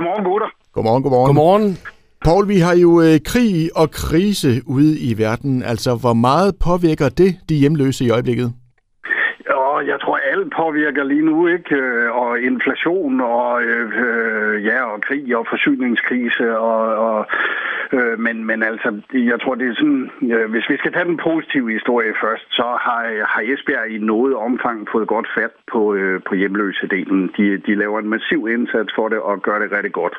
Godmorgen, gutter. Godmorgen, godmorgen. Godmorgen. Paul, vi har jo øh, krig og krise ude i verden. Altså, hvor meget påvirker det de hjemløse i øjeblikket? Og jeg tror, alt påvirker lige nu, ikke? Øh, Og inflation og, øh, øh, ja, og krig og forsyningskrise og, og øh, men, men altså, jeg tror, det er sådan, øh, hvis vi skal tage den positive historie først, så har, har Esbjerg i noget omfang fået godt fat på, øh, på hjemløsedelen. De, de laver en massiv indsats for det og gør det rigtig godt.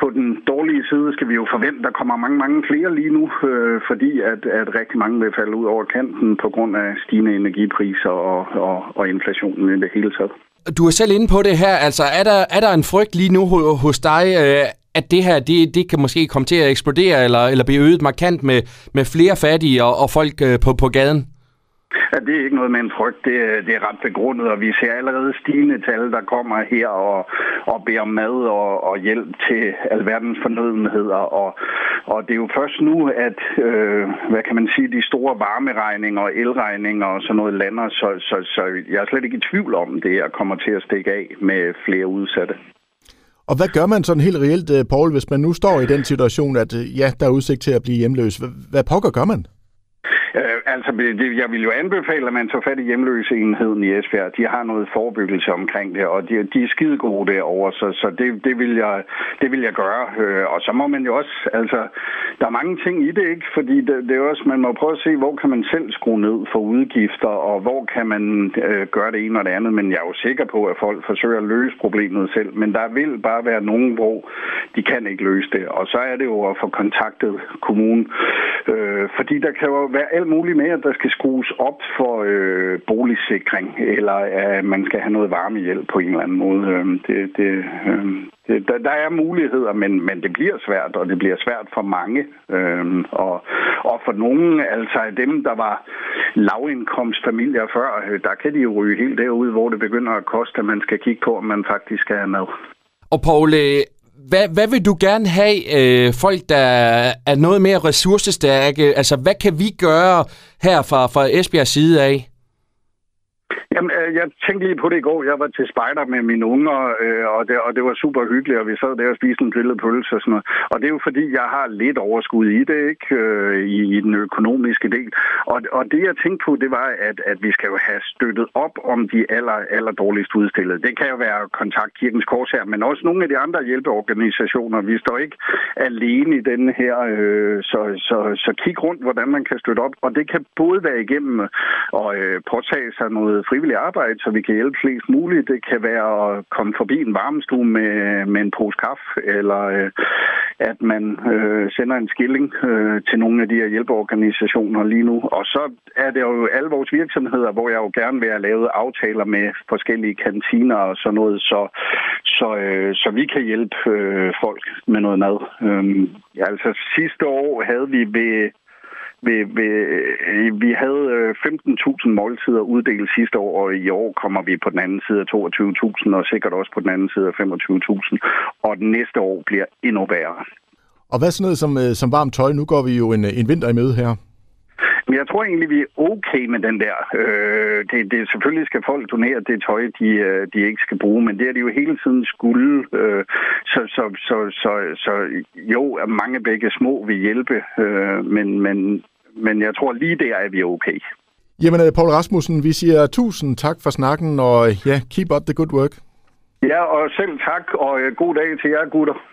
På den dårlige side skal vi jo forvente, at der kommer mange, mange flere lige nu, øh, fordi at, at rigtig mange vil falde ud over kanten på grund af stigende energipriser og, og, og inflationen i det hele taget. Du er selv inde på det her. Altså, er der, er der en frygt lige nu hos dig, øh, at det her det, det kan måske komme til at eksplodere eller, eller blive øget markant med, med flere fattige og, og folk øh, på, på gaden? Ja, det er ikke noget med en frygt. Det, det er ret begrundet, og vi ser allerede stigende tal, der kommer her og, og beder mad og, og hjælp til alverdens fornødenheder. Og, og det er jo først nu, at øh, hvad kan man sige, de store varmeregninger og elregninger og sådan noget lander, så, så, så jeg er slet ikke i tvivl om, det her kommer til at stikke af med flere udsatte. Og hvad gør man sådan helt reelt, øh, Paul, hvis man nu står i den situation, at øh, ja, der er udsigt til at blive hjemløs? Hvad pokker gør man? Øh, altså, det, jeg vil jo anbefale, at man tager fat i hjemløseenheden i Esbjerg. De har noget forebyggelse omkring det, og de, de er skide gode derovre, så, så det, det, vil jeg, det vil jeg gøre. Øh, og så må man jo også, altså, der er mange ting i det, ikke? Fordi det, det er også, man må prøve at se, hvor kan man selv skrue ned for udgifter, og hvor kan man øh, gøre det ene og det andet. Men jeg er jo sikker på, at folk forsøger at løse problemet selv. Men der vil bare være nogen, hvor de kan ikke løse det. Og så er det jo at få kontaktet kommunen. Øh, Øh, fordi der kan jo være alt muligt med, at der skal skrues op for øh, boligsikring, eller at man skal have noget varmehjælp på en eller anden måde. Øh, det, det, øh, det, der, der er muligheder, men, men det bliver svært, og det bliver svært for mange. Øh, og, og for nogen, altså dem, der var lavindkomstfamilier før, øh, der kan de jo ryge helt derud, hvor det begynder at koste, at man skal kigge på, om man faktisk skal have mad. Og Paul, øh, hvad, hvad vil du gerne have øh, folk, der er noget mere ressourcestærke? Altså, hvad kan vi gøre her fra, fra Esbjergs side af? Jeg tænkte lige på det i går. Jeg var til spejder med mine unger, øh, og, det, og det var super hyggeligt, og vi sad der og spiste en grillet pølse og sådan noget. Og det er jo fordi, jeg har lidt overskud i det, ikke? Øh, i, i den økonomiske del. Og, og det, jeg tænkte på, det var, at, at vi skal jo have støttet op om de aller, aller dårligst udstillede. Det kan jo være Kontakt Kirkens Kors her, men også nogle af de andre hjælpeorganisationer. Vi står ikke alene i den her, øh, så, så, så kig rundt, hvordan man kan støtte op. Og det kan både være igennem og øh, påtage sig noget frivilligt arbejde, så vi kan hjælpe flest muligt. Det kan være at komme forbi en varmestue med, med en pose kaffe, eller øh, at man øh, sender en skilling øh, til nogle af de her hjælpeorganisationer lige nu. Og så er det jo alle vores virksomheder, hvor jeg jo gerne vil have lavet aftaler med forskellige kantiner og sådan noget, så, så, øh, så vi kan hjælpe øh, folk med noget mad. Øh, ja, altså sidste år havde vi ved vi, vi, øh, vi havde øh, 15.000 måltider uddelt sidste år, og i år kommer vi på den anden side af 22.000, og sikkert også på den anden side af 25.000. Og den næste år bliver endnu værre. Og hvad sådan noget som, øh, som varmt tøj? Nu går vi jo en, en vinter i møde her. Men jeg tror egentlig, vi er okay med den der. Øh, det, det, selvfølgelig skal folk donere det tøj, de, øh, de ikke skal bruge, men det er det jo hele tiden skulle. Øh, så, så, så, så, så jo, mange begge små vil hjælpe, øh, men, men, men jeg tror lige der er vi okay. Jamen, øh, Paul Rasmussen, vi siger tusind tak for snakken, og ja, keep up the good work. Ja, og selv tak, og øh, god dag til jer gutter.